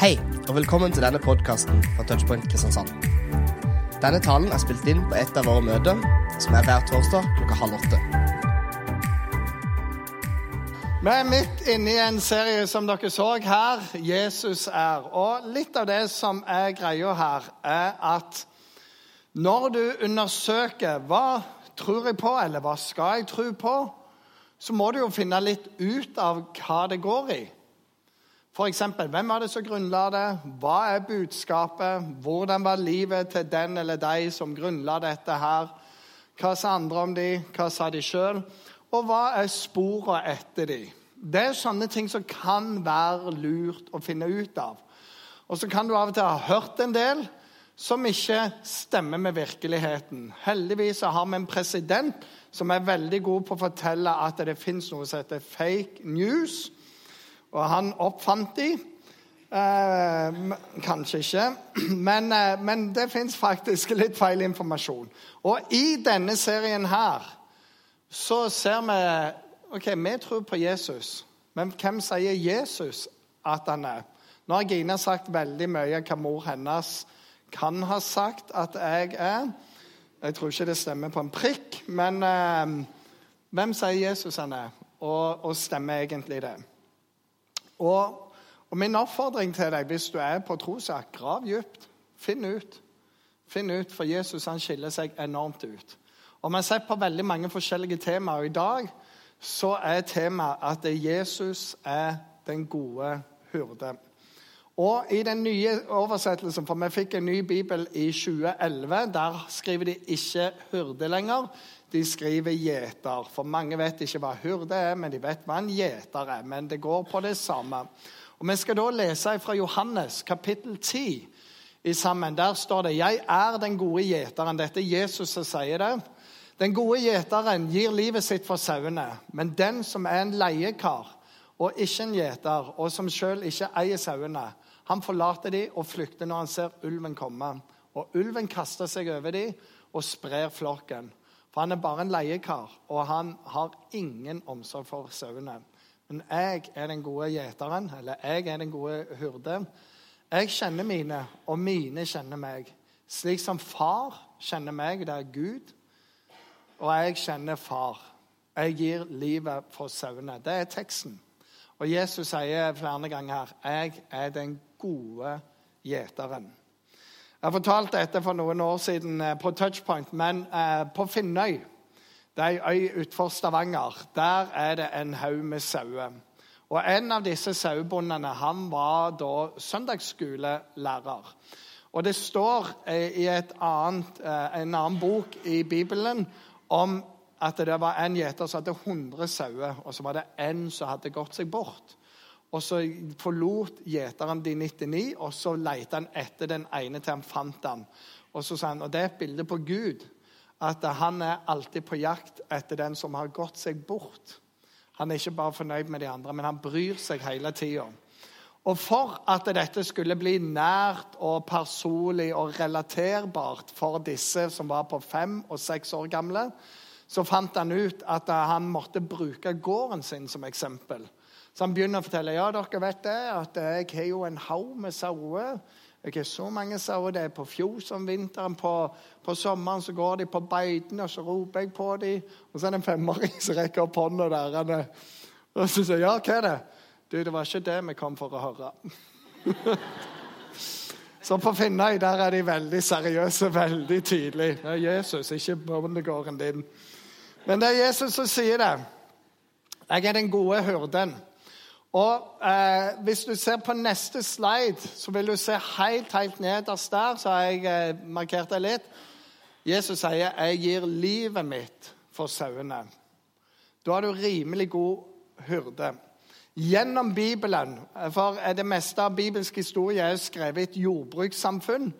Hei, og velkommen til denne podkasten fra Touchpoint Kristiansand. Denne talen er spilt inn på et av våre møter, som er hver torsdag klokka halv åtte. Vi er midt inne i en serie som dere så her, 'Jesus er'. Og litt av det som er greia her, er at når du undersøker hva tror jeg på, eller hva skal jeg tro på, så må du jo finne litt ut av hva det går i. F.eks.: Hvem var det som grunnla det? Hva er budskapet? Hvordan var livet til den eller de som grunnla dette her? Hva sa andre om de? Hva sa de sjøl? Og hva er sporene etter de? Det er sånne ting som kan være lurt å finne ut av. Og så kan du av og til ha hørt en del som ikke stemmer med virkeligheten. Heldigvis har vi en president som er veldig god på å fortelle at det fins noe som heter fake news. Og han oppfant de. Eh, kanskje ikke. Men, eh, men det fins faktisk litt feil informasjon. Og i denne serien her så ser vi OK, vi tror på Jesus. Men hvem sier Jesus at han er? Nå har Gina sagt veldig mye hva mor hennes kan ha sagt at jeg er. Jeg tror ikke det stemmer på en prikk, men eh, hvem sier Jesus han er? Og, og stemmer egentlig det? Og, og, min oppfordring til deg hvis du er på trosak, grav dypt. Finn ut. Finn ut, For Jesus han skiller seg enormt ut. Og Vi har sett på veldig mange forskjellige temaer. I dag så er temaet at Jesus er den gode hyrde. Og I den nye oversettelsen, for vi fikk en ny bibel i 2011, der skriver de ikke hyrde lenger. De skriver gjeter. For mange vet ikke hva hurde er, men de vet hva en gjeter er. Men det går på det samme. Og Vi skal da lese fra Johannes kapittel 10 i sammen. Der står det 'Jeg er den gode gjeteren'. Dette er Jesus som sier det. Den gode gjeteren gir livet sitt for sauene, men den som er en leiekar og ikke en gjeter, og som sjøl ikke eier sauene, han forlater de og flykter når han ser ulven komme. Og ulven kaster seg over de og sprer flokken. For han er bare en leiekar, og han har ingen omsorg for sauene. Men jeg er den gode gjeteren, eller jeg er den gode hyrde. Jeg kjenner mine, og mine kjenner meg. Slik som far kjenner meg, det er Gud, og jeg kjenner far. Jeg gir livet for sauene. Det er teksten. Og Jesus sier flere ganger her 'Jeg er den gode gjeteren'. Jeg fortalte dette for noen år siden eh, på Touchpoint, men eh, på Finnøy, det er ei øy utenfor Stavanger, der er det en haug med sauer. Og En av disse sauebondene han var da søndagsskolelærer. Og Det står eh, i annet, en annen bok i Bibelen om at det var en gjeter som hadde 100 sauer, og så var det én som hadde gått seg bort. Og så forlot gjeteren de 99, og så lette han etter den ene til han fant ham. Og så sa han, og det er et bilde på Gud, at han er alltid på jakt etter den som har gått seg bort. Han er ikke bare fornøyd med de andre, men han bryr seg hele tida. Og for at dette skulle bli nært og personlig og relaterbart for disse som var på fem og seks år gamle, så fant han ut at han måtte bruke gården sin som eksempel. Så han begynner å fortelle ja, dere vet det, at jeg har jo en haug med sauer. Jeg har så mange sauer. Det er på fjos om vinteren. På, på, sommeren så går de på beitene, og så roper jeg på dem. Og så er det en femåring som rekker opp hånda der. Og så sier ja, hva er det? Du, det var ikke det vi kom for å høre. så på Finnøy der er de veldig seriøse, veldig tydelige. Det er Jesus, ikke bondegården din. Men det er Jesus som sier det. Jeg er den gode hyrden. Og eh, Hvis du ser på neste slide, så vil du se helt, helt nederst der, så har jeg eh, markert det litt. Jesus sier 'Jeg gir livet mitt for sauene'. Da er du rimelig god hyrde. Gjennom Bibelen, for det meste av bibelsk historie er skrevet i et jordbrukssamfunn,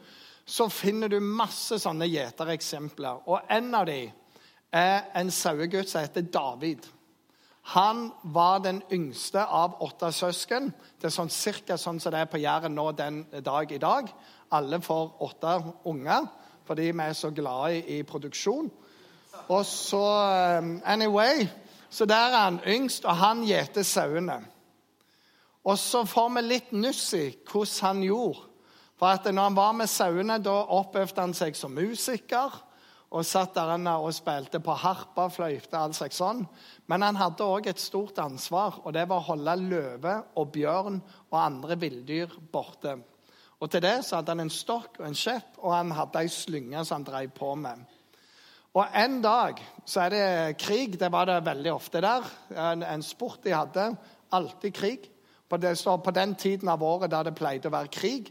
så finner du masse sånne gjetereksempler. Og en av dem er en sauegutt som heter David. Han var den yngste av åtte søsken. Det er sånn cirka sånn som det er på Jæren nå den dag i dag. Alle får åtte unger fordi vi er så glade i, produksjon. Og så um, Anyway, så der er han yngst, og han gjeter sauene. Og så får vi litt nuss i hvordan han gjorde. For at når han var med sauene, da oppøvde han seg som musiker. Og satt der og spilte på harpa, fløyte, all slags sånn. Men han hadde òg et stort ansvar, og det var å holde løve og bjørn og andre villdyr borte. Og til det så hadde han en stokk og en kjepp, og han hadde ei slynge som han drev på med. Og En dag så er det krig. Det var det veldig ofte der. En, en sport de hadde. Alltid krig. På, det, på den tiden av året da det pleide å være krig,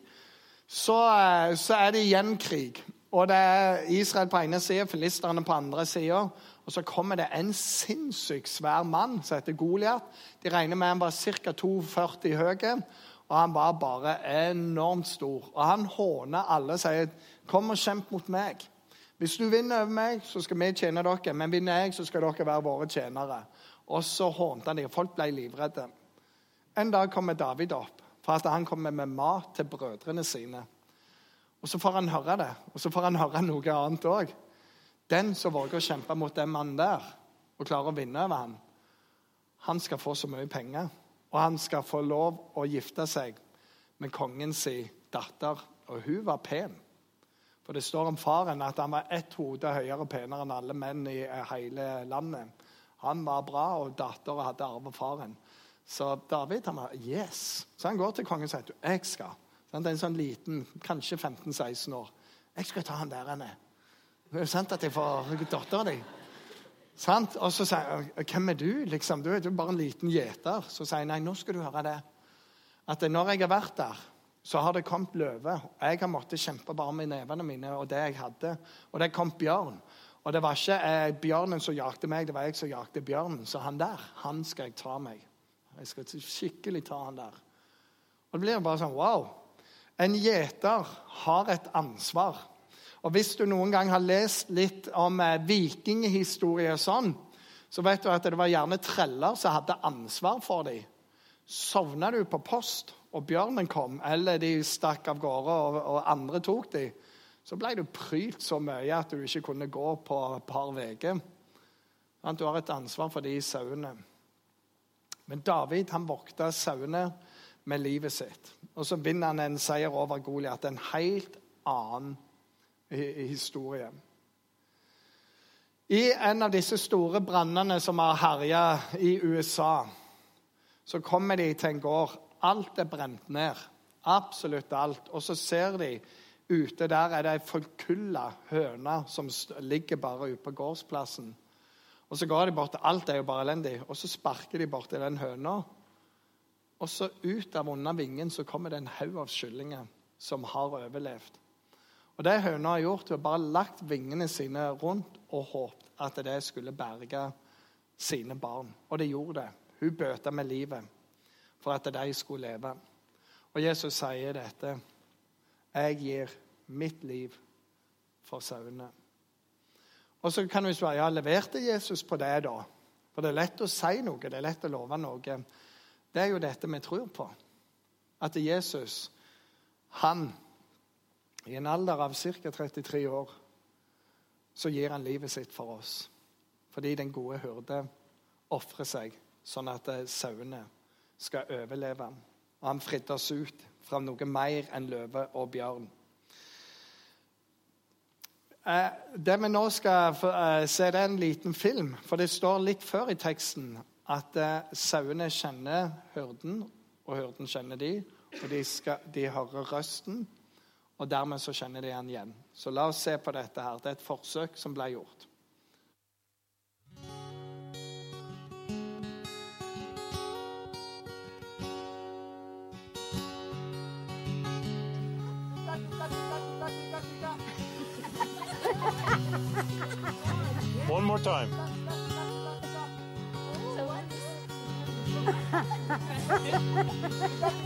så, eh, så er det igjen krig. Og det er Israel på ene sida, filisterne på andre sida. Og så kommer det en sinnssykt svær mann som heter Goliat. De regner med han var ca. 2,40 høy. Og han var bare enormt stor. Og han håner alle og sier, 'Kom og kjemp mot meg.' Hvis du vinner over meg, så skal vi tjene dere. Men vinner jeg, så skal dere være våre tjenere. Og så hånte han dem. Folk ble livredde. En dag kommer David opp, for at han kommer med mat til brødrene sine. Og så får han høre det, og så får han høre noe annet òg. Den som våger å kjempe mot den mannen der og klarer å vinne over ham, han skal få så mye penger. Og han skal få lov å gifte seg med kongens datter. Og hun var pen. For det står om faren at han var ett hode høyere og penere enn alle menn i hele landet. Han var bra, og dattera hadde arvet faren. Så David han var yes. Så han går til kongen og sier jeg skal. Det er en sånn liten, kanskje 15-16 år. Jeg skal ta han der han er. Det er sant at jeg får dattera di. Og så sier jeg, 'Hvem er du?' liksom? Du er jo bare en liten gjeter. Så sier jeg, 'Nei, nå skal du høre det.' At når jeg har vært der, så har det kommet løve. Jeg har måttet kjempe bare med nevene mine og det jeg hadde. Og det kom bjørn. Og det var ikke eh, bjørnen som jakte meg, det var jeg som jakte bjørnen. Så han der, han skal jeg ta meg. Jeg skal skikkelig ta han der. Og det blir bare sånn wow. En gjeter har et ansvar. Og Hvis du noen gang har lest litt om eh, vikinghistorie og sånn, så vet du at det var gjerne treller som hadde ansvar for dem. Sovna du på post, og bjørnen kom, eller de stakk av gårde, og, og andre tok dem, så ble du prylt så mye at du ikke kunne gå på et par uker. Du har et ansvar for de sauene. Men David han vokta sauene med livet sitt. Og så vinner han en seier over Goliat. En helt annen historie. I en av disse store brannene som har herja i USA, så kommer de til en gård. Alt er brent ned. Absolutt alt. Og så ser de ute der er det ei forkulla høne som ligger bare ute på gårdsplassen. Og så går de bort Alt er jo bare elendig. Og så sparker de bort til den høna. Og så ut av under vingen så kommer det en haug av kyllinger som har overlevd. Og Det høna har gjort, hun har bare lagt vingene sine rundt og håpet at det skulle berge sine barn. Og det gjorde det. Hun bøta med livet for at de skulle leve. Og Jesus sier dette. Jeg gir mitt liv for sauene. Og så kan du spørre ja, leverte Jesus på det, da? For det er lett å si noe, det er lett å love noe. Det er jo dette vi tror på. At Jesus, han i en alder av ca. 33 år så gir han livet sitt for oss. Fordi den gode hyrde ofrer seg sånn at eh, sauene skal overleve. Og han fridde oss ut fra noe mer enn løve og bjørn. Eh, det vi nå skal eh, se, det er en liten film. For det står litt før i teksten at sauene kjenner hyrden, og hyrden kjenner de. Og de, skal, de hører røsten, og dermed så kjenner de han igjen. Så la oss se på dette her. Det er et forsøk som ble gjort. One more time. ハハハハ!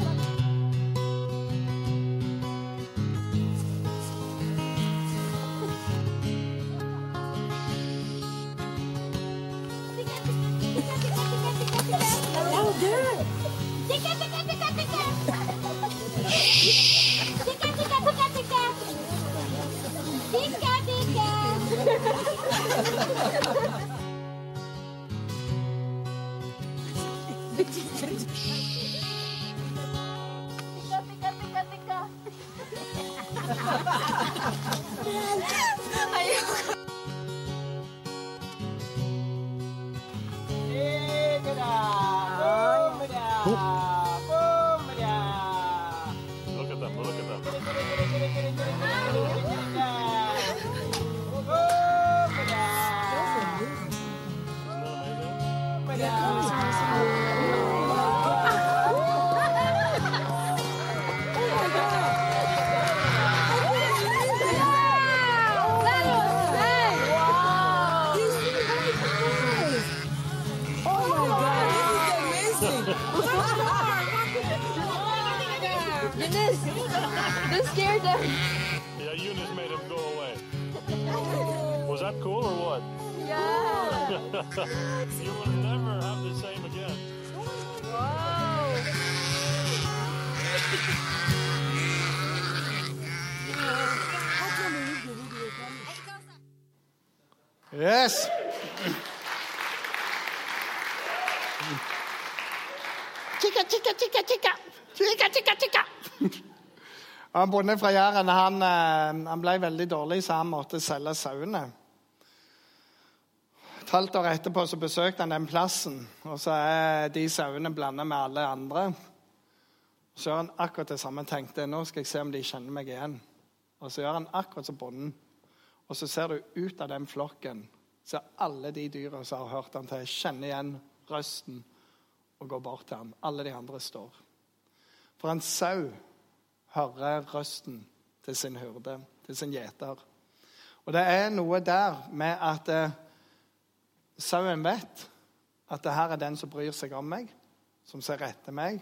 Han bonden fra Jæren han, eh, han ble veldig dårlig, så han måtte selge sauene. Et halvt år etterpå så besøkte han den plassen, og så er de sauene blanda med alle andre. Så gjør han akkurat det samme. tenkte nå skal jeg se om de kjenner meg igjen. Og så gjør han akkurat som bonden. Og så ser du ut av den flokken ser alle de dyra som har hørt han til, kjenner igjen røsten og går bort til ham. Alle de andre står. For en sau hører røsten til sin hyrde, til sin gjeter. Og det er noe der med at eh, sauen vet at det her er den som bryr seg om meg, som ser etter meg,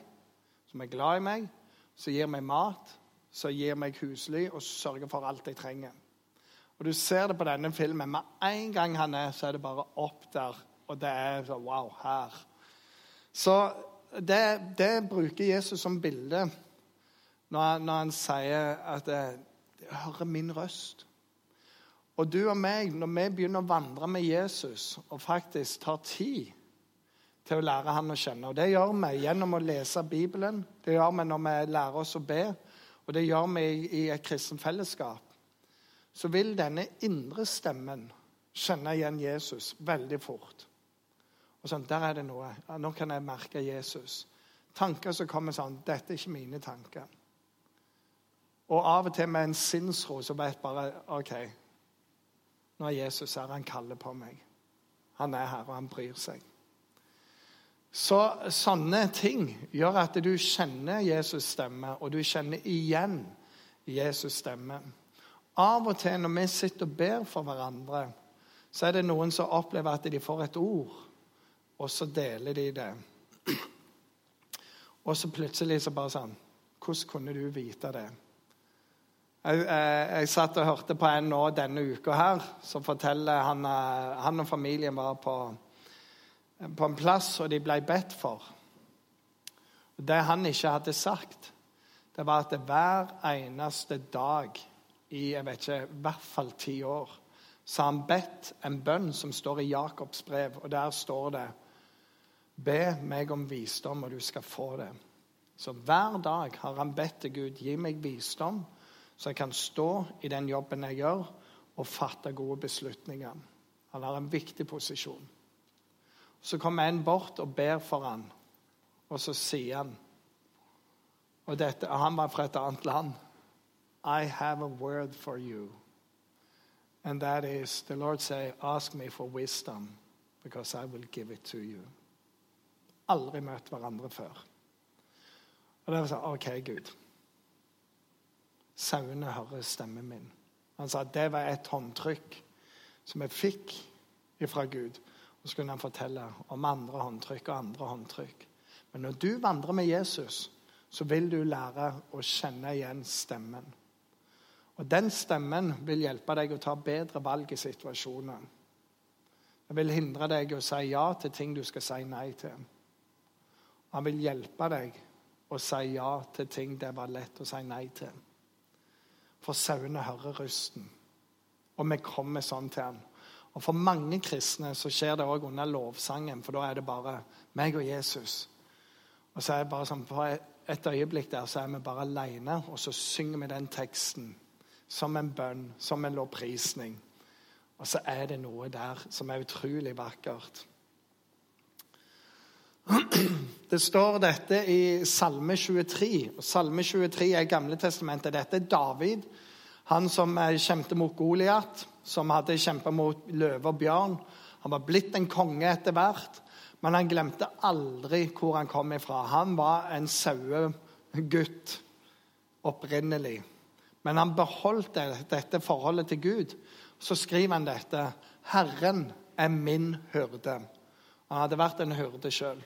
som er glad i meg, som gir meg mat, som gir meg husly og sørger for alt jeg trenger. Og Du ser det på denne filmen. Med en gang han er, så er det bare opp der. Og det er så Wow, her. Så det, det bruker Jesus som bilde når, han- når han sier at jeg 'Hører min røst'. Og du og meg, når vi begynner å vandre med Jesus og faktisk tar tid til å lære han å kjenne. Og Det gjør vi gjennom å lese Bibelen, det gjør vi når vi lærer oss å be, og det gjør vi i, i et kristent fellesskap. Så vil denne indre stemmen kjenne igjen Jesus veldig fort. Og sånn, Der er det noe. Ja, nå kan jeg merke Jesus. Tanker som kommer sånn Dette er ikke mine tanker. Og av og til med en sinnsro så vet bare OK, nå er Jesus her. Han kaller på meg. Han er her, og han bryr seg. Så sånne ting gjør at du kjenner Jesus stemme, og du kjenner igjen Jesus stemme. Av og til når vi sitter og ber for hverandre, så er det noen som opplever at de får et ord, og så deler de det. Og så plutselig så bare sånn Hvordan kunne du vite det? Jeg, jeg, jeg satt og hørte på en nå denne uka her, som forteller han, eh, han og familien var på, på en plass, og de ble bedt for. Og Det han ikke hadde sagt, det var at hver eneste dag i jeg vet ikke, i hvert fall ti år, så har han bedt en bønn som står i Jakobs brev, og der står det Be meg om visdom, og du skal få det. Så hver dag har han bedt til Gud gi meg visdom, så jeg kan stå i den jobben jeg gjør, og fatte gode beslutninger. Han har en viktig posisjon. Så kommer en bort og ber for han, og så sier han og dette, Han var fra et annet land. I have a word for you. And that is, the Lord say, ask me for wisdom, because I will give it to you. Aldri møtt hverandre før. Og det var sånn, OK, Gud. Sauene hører stemmen min. Han sa at det var et håndtrykk som jeg fikk fra Gud. Og så kunne han fortelle om andre håndtrykk og andre håndtrykk. Men når du vandrer med Jesus, så vil du lære å kjenne igjen stemmen. Og den stemmen vil hjelpe deg å ta bedre valg i situasjoner. Det vil hindre deg å si ja til ting du skal si nei til. Han vil hjelpe deg å si ja til ting det var lett å si nei til. For sauene hører røsten, og vi kommer sånn til ham. Og For mange kristne så skjer det òg under lovsangen, for da er det bare meg og Jesus. Og så er det bare sånn, På et øyeblikk der så er vi bare alene, og så synger vi den teksten som en bønn, som en lovprisning. Og så er det noe der som er utrolig vakkert. Det står dette i Salme 23. og Salme 23 er Gamle testamentet. Dette er David, han som eh, kjempet mot Goliat, som hadde kjempet mot løve og bjørn. Han var blitt en konge etter hvert, men han glemte aldri hvor han kom ifra. Han var en sauegutt opprinnelig. Men han beholdt dette forholdet til Gud. Så skriver han dette. Herren er min hyrde. Han hadde vært en hyrde sjøl.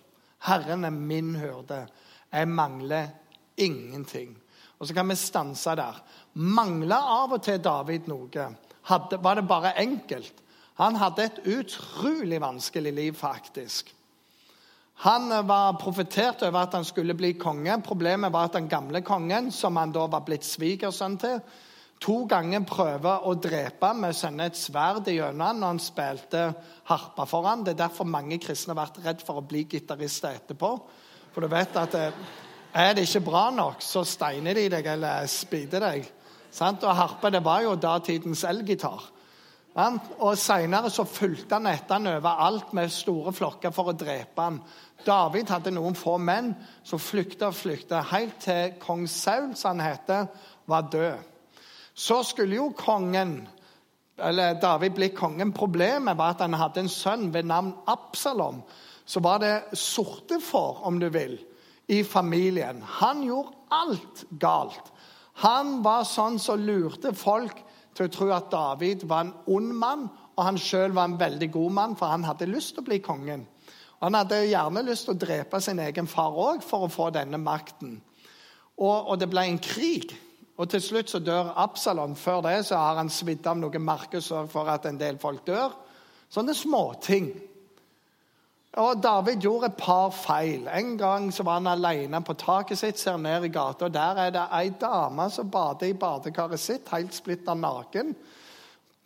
Herren er min hyrde. Jeg mangler ingenting. Og så kan vi stanse der. Mangla av og til David noe? Hadde, var det bare enkelt? Han hadde et utrolig vanskelig liv, faktisk. Han var profetert over at han skulle bli konge. Problemet var at den gamle kongen, som han da var blitt svigersønn til, to ganger prøver å drepe med å sende et sverd gjennom han når han spilte harpa for ham. Det er derfor mange kristne har vært redd for å bli gitarister etterpå. For du vet at eh, er det ikke bra nok, så steiner de deg eller spider deg. Og harpe det var jo datidens elgitar. Og Senere så fulgte han etter han overalt med store flokker for å drepe han. David hadde noen få menn som flykta og flykta helt til kong Saul, som han heter, var død. Så skulle jo kongen, eller David bli kongen. Problemet var at han hadde en sønn ved navn Absalom. Så var det sorte for, om du vil, i familien. Han gjorde alt galt. Han var sånn som lurte folk til å tro at David var en ond mann, og han sjøl var en veldig god mann, for han hadde lyst til å bli kongen. Og Han hadde gjerne lyst til å drepe sin egen far òg for å få denne makten. Og, og det ble en krig. Og til slutt så dør Absalon. Før det så har han svidd av noen merker for at en del folk dør. Sånne småting. Og David gjorde et par feil. En gang så var han alene på taket sitt, ser ned i gata, og der er det ei dame som bader i badekaret sitt, helt splitter naken.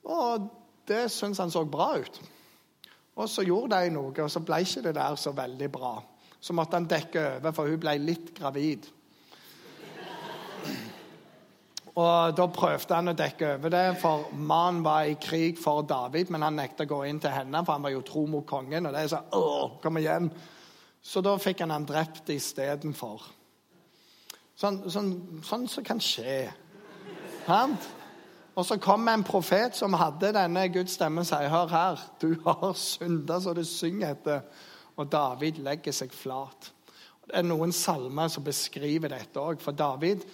Og det syns han så bra ut. Og så gjorde de noe, og så ble ikke det der så veldig bra. Så måtte han dekke over, for hun ble litt gravid. Og Da prøvde han å dekke over det, for mannen var i krig for David, men han nekta å gå inn til henne, for han var jo tro mot kongen. og det er sånn, Åh, kom igjen. Så da fikk han han drept istedenfor. Sånn, sånn, sånn som kan skje. Sant? Og så kom en profet som hadde denne Guds stemme og sier, hør her, du har synda så du synger etter. Og David legger seg flat. Det er noen salmer som beskriver dette òg. For David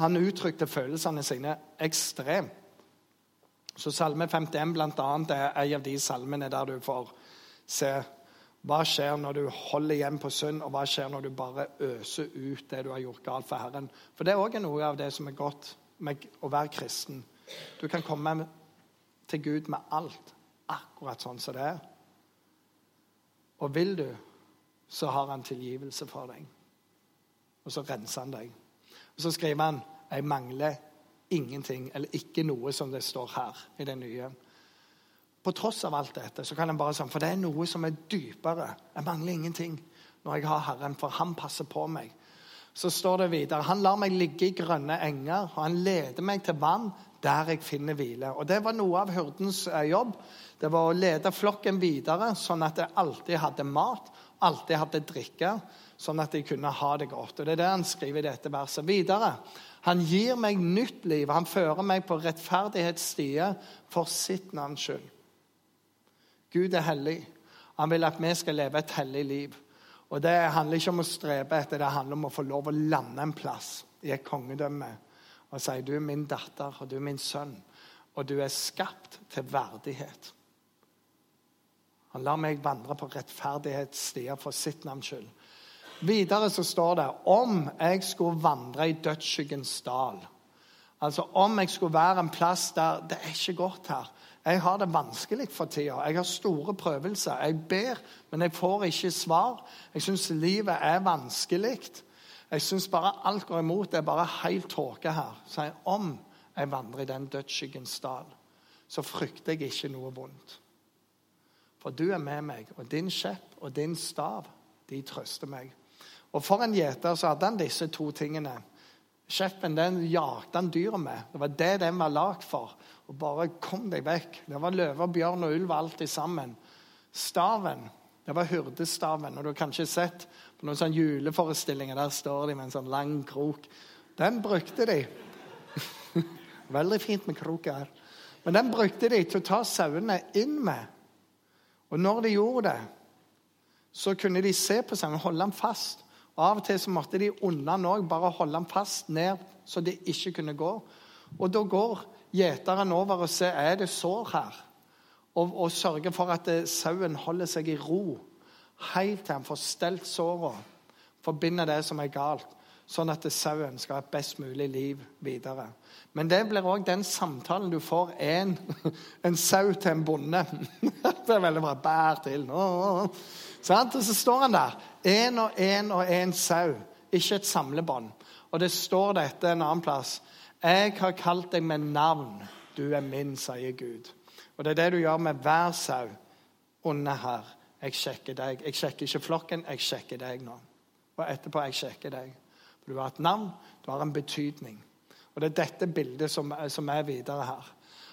han uttrykte følelsene sine ekstremt. Så Salme 51 blant annet, er en av de salmene der du får se hva skjer når du holder igjen på synd, og hva skjer når du bare øser ut det du har gjort galt for Herren. For det er òg noe av det som er godt med å være kristen. Du kan komme til Gud med alt, akkurat sånn som det er. Og vil du, så har han tilgivelse for deg. Og så renser han deg. Og så skriver han jeg mangler ingenting, eller ikke noe, som det står her i det nye. På tross av alt dette så kan en bare sånn, for det er noe som er dypere. Jeg mangler ingenting når jeg har Herren, for han passer på meg. Så står det videre Han lar meg ligge i grønne enger, og han leder meg til vann der jeg finner hvile. Og Det var noe av hyrdens eh, jobb. Det var å lede flokken videre, sånn at jeg alltid hadde mat, alltid hadde drikke sånn at de kunne ha det godt. Og Det er det han skriver i dette verset. Videre. Han gir meg nytt liv. Han fører meg på rettferdighetsstier for sitt navns skyld. Gud er hellig. Han vil at vi skal leve et hellig liv. Og Det handler ikke om å strebe etter, det handler om å få lov å lande en plass i et kongedømme og si du er min datter og du er min sønn, og du er skapt til verdighet. Han lar meg vandre på rettferdighetsstier for sitt navns skyld. Videre så står det om jeg skulle vandre i dødsskyggens dal. Altså om jeg skulle være en plass der det er ikke godt her. Jeg har det vanskelig for tida. Jeg har store prøvelser. Jeg ber, men jeg får ikke svar. Jeg syns livet er vanskelig. Jeg syns bare alt går imot. Det er bare helt tåke her. Så om jeg vandrer i den dødsskyggens dal, så frykter jeg ikke noe vondt. For du er med meg, og din skjepp og din stav, de trøster meg. Og For en gjeter så hadde han disse to tingene. Skjeppen den jakte han dyret med. Det var det den var lagd for. Og bare kom deg vekk. Det var løve, bjørn og ulv alltid sammen. Staven, det var hyrdestaven. Og du har kanskje sett på noen sånne juleforestillinger, der står de med en sånn lang krok. Den brukte de. Veldig fint med krok her. Men den brukte de til å ta sauene inn med. Og når de gjorde det, så kunne de se på seg og holde ham fast. Og Av og til så måtte de unna han òg, bare holde ham fast ned så de ikke kunne gå. Og da går gjeteren over og ser er det sår her, og, og sørger for at det, sauen holder seg i ro helt til han får stelt såra, forbinder det som er galt, sånn at sauen skal ha et best mulig liv videre. Men det blir òg den samtalen du får en, en sau til en bonde. Det er veldig bra. Bær til. Sant? Og så står han der. Én og én og én sau. Ikke et samlebånd. Og det står dette en annen plass. Jeg har kalt deg med navn. Du er min, sier Gud. Og det er det du gjør med hver sau under her. Jeg sjekker deg. Jeg sjekker ikke flokken, jeg sjekker deg nå. Og etterpå jeg sjekker deg. Du har et navn, du har en betydning. Og Det er dette bildet som, som er videre her.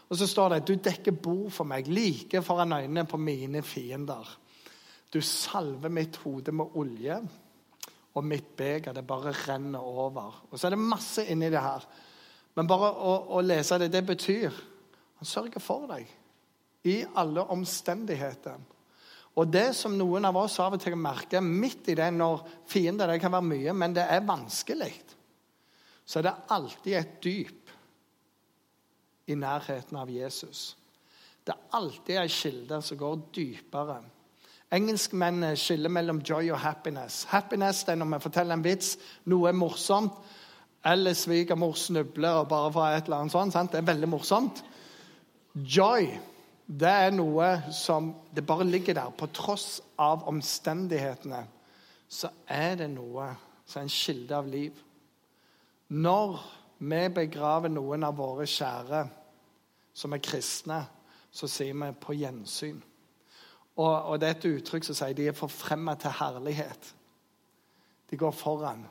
Og så står det du dekker bord for meg like foran øynene på mine fiender. Du salver mitt hode med olje, og mitt beger det bare renner over. Og Så er det masse inni det her. Men bare å, å lese det, det betyr han sørger for deg i alle omstendigheter. Og det som noen av oss av og til merker midt i det når fiender Det kan være mye, men det er vanskelig. Så er det alltid et dyp i nærheten av Jesus. Det er alltid ei kilde som går dypere. Engelskmennene skiller mellom joy og happiness. Happiness det er når vi forteller en vits, noe er morsomt, eller svigermor snubler og bare får et eller annet sånt. Sant? Det er veldig morsomt. Joy det er noe som det bare ligger der. På tross av omstendighetene så er det noe som er en kilde av liv. Når vi begraver noen av våre kjære som er kristne, så sier vi 'på gjensyn'. Og, og det er et uttrykk som sier de er forfremma til herlighet. De går foran.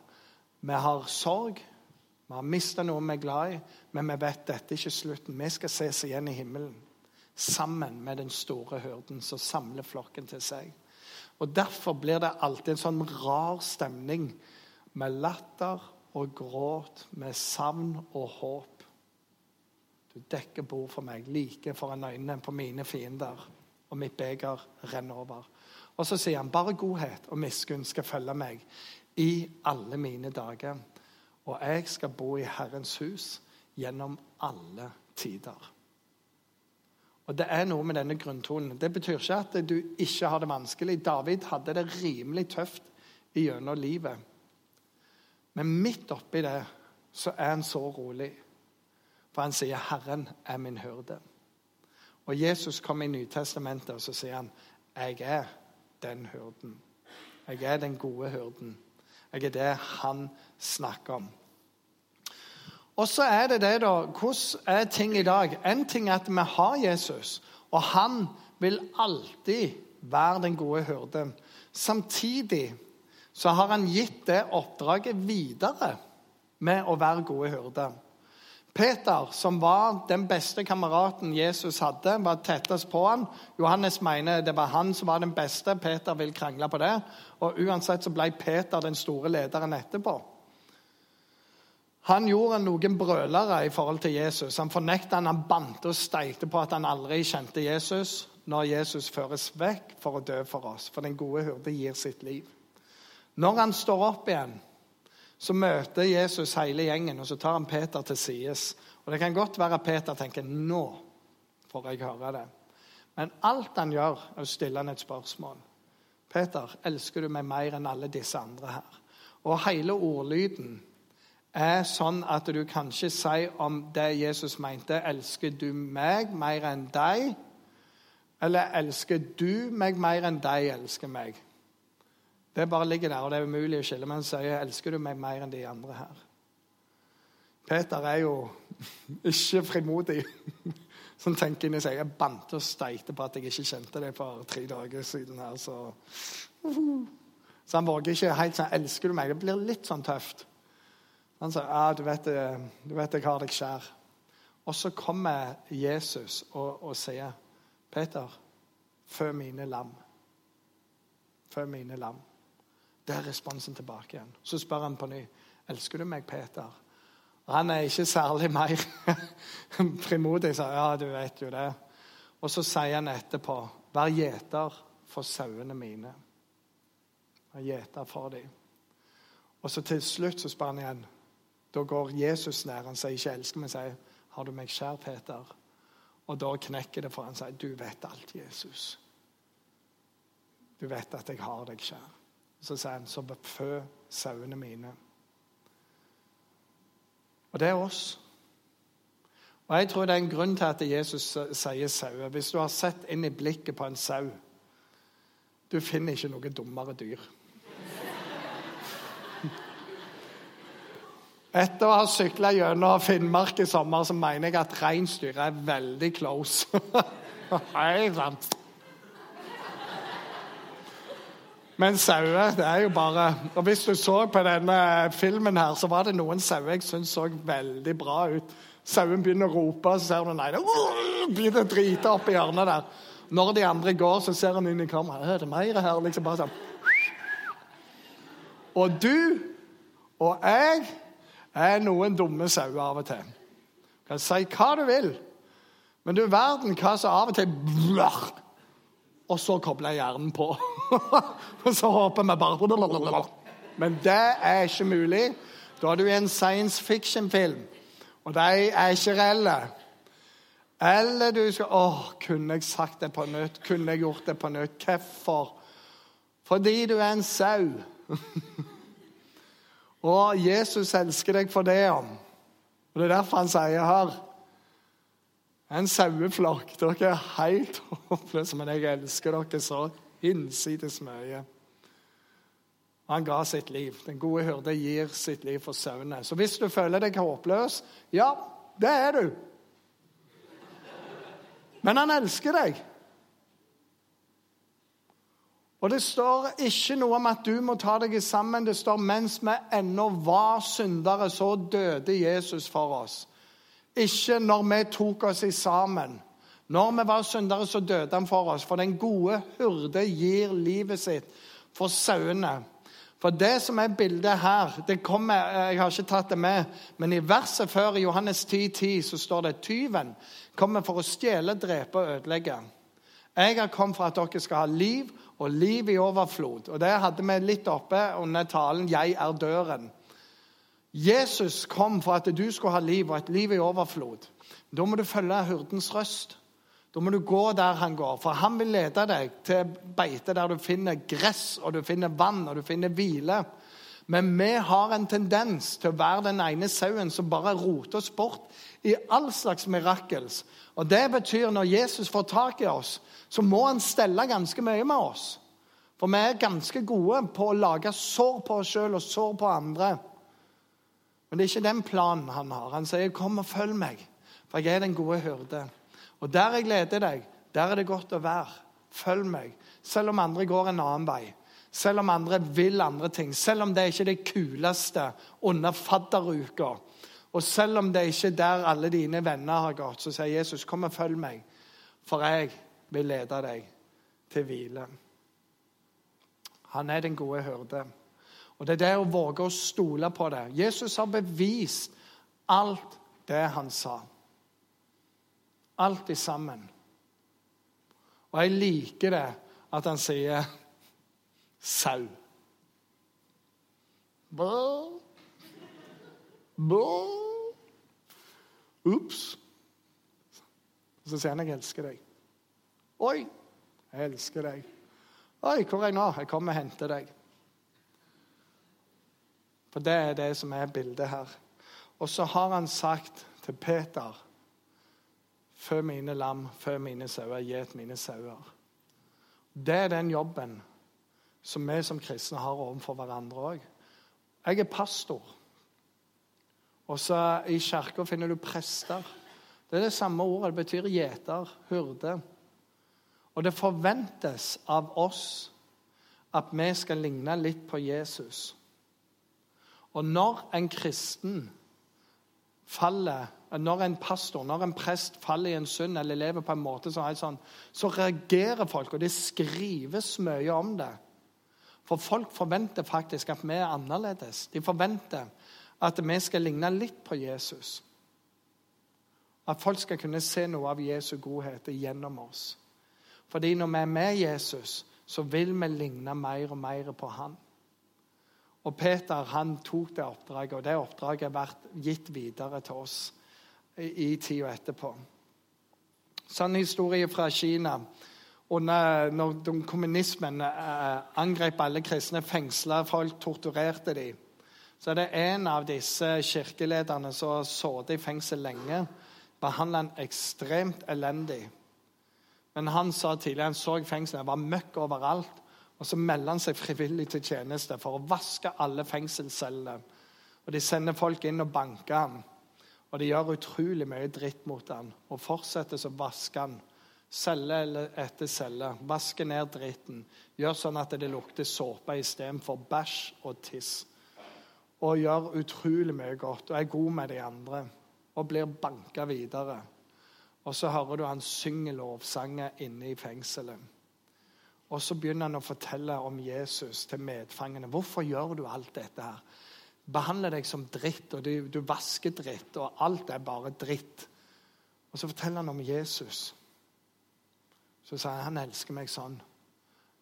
Vi har sorg, vi har mista noen vi er glad i, men vi vet dette er ikke slutten. Vi skal ses igjen i himmelen sammen med den store hyrden som samler flokken til seg. Og Derfor blir det alltid en sånn rar stemning med latter og gråt, med savn og håp. Du dekker bord for meg like foran øynene på mine fiender, og mitt beger renner over. Og så sier han bare godhet og miskunn skal følge meg i alle mine dager. Og jeg skal bo i Herrens hus gjennom alle tider. Og Det er noe med denne grunntonen. Det betyr ikke at du ikke har det vanskelig. David hadde det rimelig tøft gjennom livet. Men midt oppi det så er han så rolig. For han sier 'Herren er min hyrde'. Og Jesus kom i Nytestamentet og så sier han 'Jeg er den hyrden'. Jeg er den gode hyrden. Jeg er det han snakker om. Og så er det det, da Hvordan er ting i dag? En ting er at vi har Jesus, og han vil alltid være den gode hyrde. Samtidig så har han gitt det oppdraget videre med å være gode hyrde. Peter, som var den beste kameraten Jesus hadde, var tettest på han. Johannes mener det var han som var den beste. Peter vil krangle på det. Og Uansett så ble Peter den store lederen etterpå. Han gjorde noen brølere i forhold til Jesus. Han fornekta han, han bante og steikte på at han aldri kjente Jesus når Jesus føres vekk for å dø for oss. For den gode hyrde gir sitt liv. Når han står opp igjen, så møter Jesus hele gjengen, og så tar han Peter til sides. Og Det kan godt være at Peter tenker nå får jeg høre det. Men alt han gjør, er å stille han et spørsmål. Peter, elsker du meg mer enn alle disse andre her? Og hele ordlyden er sånn at du kan ikke si om det Jesus mente, 'Elsker du meg mer enn deg?' Eller 'Elsker du meg mer enn de elsker meg?' Det bare ligger der, og det er umulig å skille. Men sier, 'Elsker du meg mer enn de andre her?' Peter er jo ikke frimodig. Som tenker inni seg Jeg bante og steite på at jeg ikke kjente det for tre dager siden. her, Så, så han våger ikke helt sånn 'Elsker du meg?' Det blir litt sånn tøft. Han sa ja, du vet, eh, du vet jeg har deg kjær. Og så kommer Jesus og, og sier, 'Peter, fø mine lam.' Fø mine lam. Det er responsen tilbake igjen. Så spør han på ny, 'Elsker du meg, Peter?' Og Han er ikke særlig mer frimodig. sa, ja, du vet jo det. Og så sier han etterpå, 'Vær gjeter for sauene mine.' Vær gjeter for dem. Og så til slutt så spør han igjen. Da går Jesus nær. Han sier ikke 'elsker', men sier 'Har du meg kjær, Peter?' Og da knekker det for han sier 'Du vet alt, Jesus'. Du vet at jeg har deg kjær. Så sier han 'Så befø sauene mine'. Og det er oss. Og Jeg tror det er en grunn til at Jesus sier sauer. Hvis du har sett inn i blikket på en sau Du finner ikke noe dummere dyr. Etter å ha sykla gjennom Finnmark i sommer, så mener jeg at reinsdyr er veldig close. Hei sann. Men sauer, det er jo bare Og hvis du så på denne filmen her, så var det noen sauer jeg syntes så veldig bra ut. Sauen begynner å rope, så ser du nei, det begynner å drite opp i hjørnet der. Når de andre går, så ser han inn i kameraet. Er det mer her? Liksom bare sånn. Og du og jeg er noen dumme sauer av og til. Du kan si hva du vil, men du verden hva som av og til blør. Og så kobler hjernen på. og så håper vi bare Men det er ikke mulig. Da er du i en science fiction-film, og de er ikke reelle. Eller du skal Å, kunne jeg sagt det på nytt? Kunne jeg gjort det på nytt? Hvorfor? Fordi du er en sau. Og Jesus elsker deg for det. om. Og Det er derfor han sier her En saueflokk. Dere er helt håpløse, men jeg elsker dere så hinsides mye. Han ga sitt liv. Den gode hyrde gir sitt liv for sauene. Så hvis du føler deg håpløs, ja, det er du. Men han elsker deg. Og det står ikke noe om at du må ta deg sammen. Det står mens vi ennå var syndere, så døde Jesus for oss. Ikke når vi tok oss i sammen. Når vi var syndere, så døde han for oss. For den gode hyrde gir livet sitt for sauene. For det som er bildet her det kommer, Jeg har ikke tatt det med, men i verset før, i Johannes 10,10, 10, så står det tyven kommer for å stjele, drepe og ødelegge. Jeg har kommet for at dere skal ha liv og liv i overflod. Og Det hadde vi litt oppe under talen 'Jeg er døren'. Jesus kom for at du skulle ha liv, og et liv i overflod. Da må du følge hyrdens røst. Da må du gå der han går, for han vil lede deg til beite der du finner gress, og du finner vann og du finner hvile. Men vi har en tendens til å være den ene sauen som bare roter oss bort i all slags mirakels. Og Det betyr når Jesus får tak i oss, så må han stelle ganske mye med oss. For vi er ganske gode på å lage sår på oss sjøl og sår på andre. Men det er ikke den planen han har. Han sier, 'Kom og følg meg, for jeg er den gode hyrde.' Og der jeg leder deg, der er det godt å være. Følg meg, selv om andre går en annen vei. Selv om andre vil andre ting. Selv om det ikke er det kuleste under fadderuka. Og selv om det ikke er der alle dine venner har gått, så sier Jesus, 'Kom og følg meg, for jeg vil lede deg til hvile. Han er den gode hyrde. Og Det er det å våge å stole på det. Jesus har bevist alt det han sa. Alt i sammen. Og jeg liker det at han sier sau. Bå. Bå. Ops. Så sier han 'jeg elsker deg'. Oi, jeg elsker deg. Oi, hvor er jeg nå? Jeg kommer og henter deg. For det er det som er bildet her. Og så har han sagt til Peter Fø mine lam, fø mine sauer, gjet mine sauer. Det er den jobben som vi som kristne har overfor hverandre òg. Jeg er pastor. Og så I kirka finner du prester. Det er det samme ordet. Det betyr gjeter, hyrde. Og det forventes av oss at vi skal ligne litt på Jesus. Og når en kristen faller Når en pastor, når en prest faller i en synd eller lever på en måte som er sånn, så reagerer folk, og det skrives mye om det. For folk forventer faktisk at vi er annerledes. De forventer at vi skal ligne litt på Jesus. At folk skal kunne se noe av Jesu godhet gjennom oss. Fordi når vi er med Jesus, så vil vi ligne mer og mer på han. Og Peter han tok det oppdraget, og det oppdraget har vært gitt videre til oss i, tida etterpå. Sann historie fra Kina. Under, når kommunismen eh, angrep alle kristne, fengsla folk, torturerte dem, så er det en av disse kirkelederne som sittet i fengsel lenge, behandla han ekstremt elendig. Men han sa tidligere han så fengselet, det var møkk overalt. Og så melder han seg frivillig til tjeneste for å vaske alle fengselscellene. Og De sender folk inn og banker ham. Og de gjør utrolig mye dritt mot ham. Og fortsetter så vasker han. Celle etter celle. Vaske ned dritten. Gjør sånn at det lukter såpe istedenfor bæsj og tiss. Og gjør utrolig mye godt og er god med de andre. Og blir banka videre. Og så hører du han synge lovsanger inne i fengselet. Og så begynner han å fortelle om Jesus til medfangene. Hvorfor gjør du alt dette her? Behandler deg som dritt, og du, du vasker dritt, og alt er bare dritt. Og så forteller han om Jesus. Så sier han han elsker meg sånn.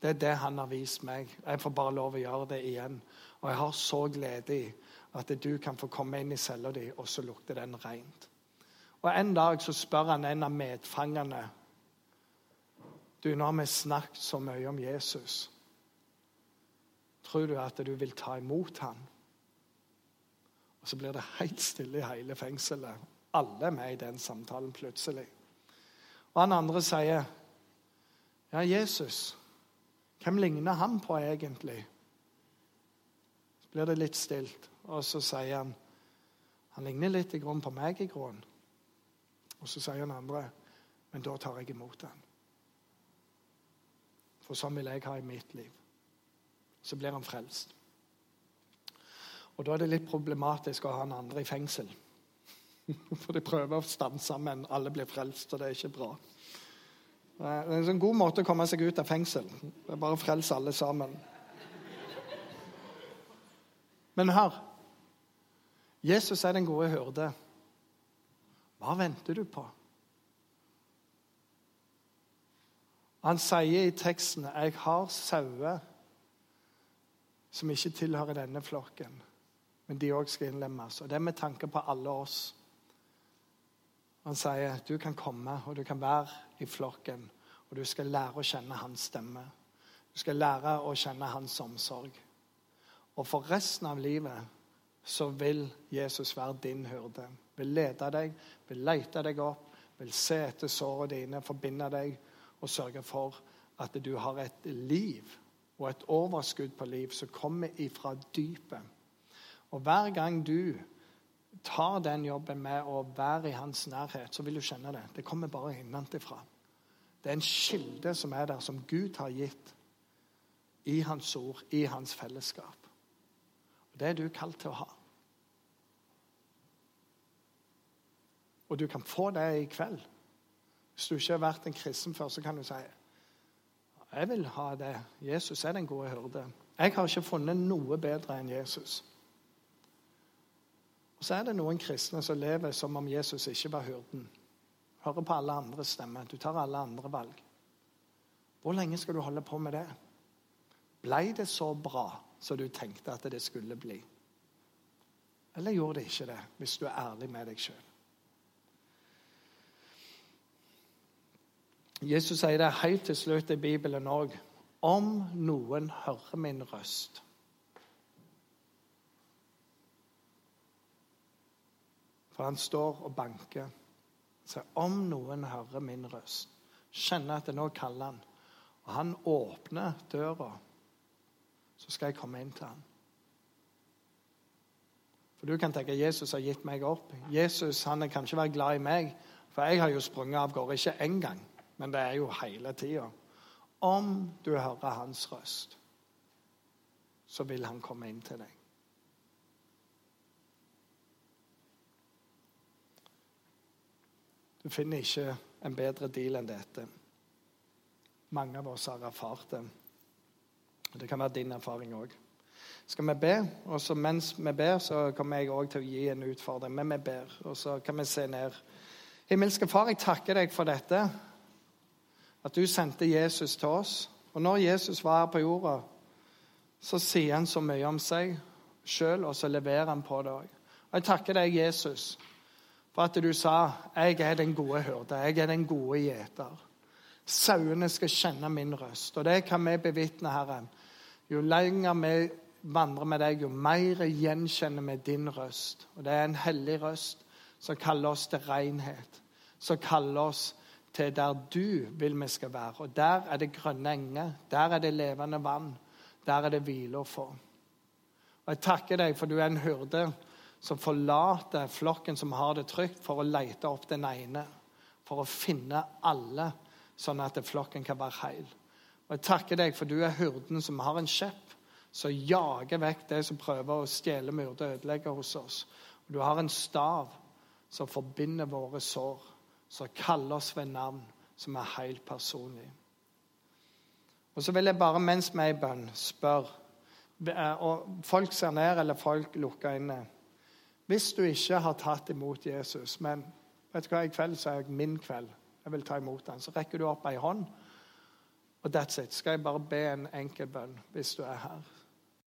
Det er det han har vist meg. Jeg får bare lov å gjøre det igjen. Og jeg har så glede i at du kan få komme inn i cella di, og så lukter den rent. Og En dag så spør han en av medfangene du, Nå har vi snakket så mye om Jesus. Tror du at du vil ta imot ham? Og Så blir det helt stille i hele fengselet. Alle er med i den samtalen plutselig. Og han andre sier, 'Ja, Jesus, hvem ligner han på egentlig?' Så blir det litt stilt, og så sier han, 'Han ligner litt i grunnen på meg i grunnen.' Og så sier han andre, 'Men da tar jeg imot han.' For sånn vil jeg ha i mitt liv. Så blir han frelst. Og Da er det litt problematisk å ha han andre i fengsel. For de prøver å stanse, men alle blir frelst, og det er ikke bra. Det er en sånn god måte å komme seg ut av fengsel. Det er bare å frelse alle sammen. Men hør. Jesus er den gode hyrde. Hva venter du på? Han sier i teksten 'Jeg har sauer som ikke tilhører denne flokken', men de òg skal innlemmes. Og det er med tanke på alle oss. Han sier du kan komme og du kan være i flokken, og du skal lære å kjenne hans stemme. Du skal lære å kjenne hans omsorg. Og for resten av livet så vil Jesus være din hyrde. Vil lede deg, vil lete deg opp, vil se etter sårene dine, forbinde deg og sørge for at du har et liv og et overskudd på liv som kommer ifra dypet. Og hver gang du tar den jobben med å være i hans nærhet, så vil du kjenne det. Det kommer bare innenfra. Det er en kilde som er der, som Gud har gitt i hans ord, i hans fellesskap. Og Det er du kalt til å ha. Og du kan få det i kveld. Hvis du ikke har vært en kristen før, så kan du si jeg vil ha det. Jesus er den gode hyrde. Jeg har ikke funnet noe bedre enn Jesus. Så er det noen kristne som lever som om Jesus ikke var hyrden. Hører på alle andres stemmer. Du tar alle andre valg. Hvor lenge skal du holde på med det? Blei det så bra som du tenkte at det skulle bli? Eller gjorde det ikke det, hvis du er ærlig med deg sjøl? Jesus sier det helt til slutt i Bibelen òg. Om noen hører min røst For han står og banker. Så om noen hører min røst, kjenner at det nå kaller han, og han åpner døra, så skal jeg komme inn til han. For du kan tenke Jesus har gitt meg opp. Jesus han kan ikke være glad i meg, for jeg har jo sprunget av gårde ikke én gang men det er jo hele tida. Om du hører hans røst, så vil han komme inn til deg. Du finner ikke en bedre deal enn dette. Mange av oss har erfart det. Det kan være din erfaring òg. Skal vi be? Og så mens vi ber, så kommer jeg òg til å gi en utfordring. Men vi ber, og så kan vi se ned. Himmelske Far, jeg takker deg for dette. At du sendte Jesus til oss. Og når Jesus var her på jorda, så sier han så mye om seg sjøl, og så leverer han på det òg. Og jeg takker deg, Jesus, for at du sa 'Jeg er den gode hyrde. Jeg er den gode gjeter'. Sauene skal kjenne min røst. Og det kan vi bevitne, Herren. Jo lenger vi vandrer med deg, jo mer gjenkjenner vi din røst. Og det er en hellig røst som kaller oss til renhet. Som kaller oss til der du vil vi skal være. Og der er det grønne enger. Der er det levende vann. Der er det hvile å få. Og Jeg takker deg for du er en hyrde som forlater flokken som har det trygt, for å lete opp den ene. For å finne alle, sånn at flokken kan være heil. Og Jeg takker deg for du er hurden som har en kjepp, som jager vekk det som prøver å stjele, myrde og ødelegge hos oss. Du har en stav som forbinder våre sår, som kaller oss ved navn, som er helt personlig. Og så vil jeg bare, mens vi er i bønn, spørre og Folk ser ned, eller folk lukker inne. Hvis du ikke har tatt imot Jesus, men vet du hva, i kveld så er jeg min kveld, jeg vil ta imot han, så rekker du opp ei hånd, og that's it. Skal jeg bare be en enkel bønn hvis du er her?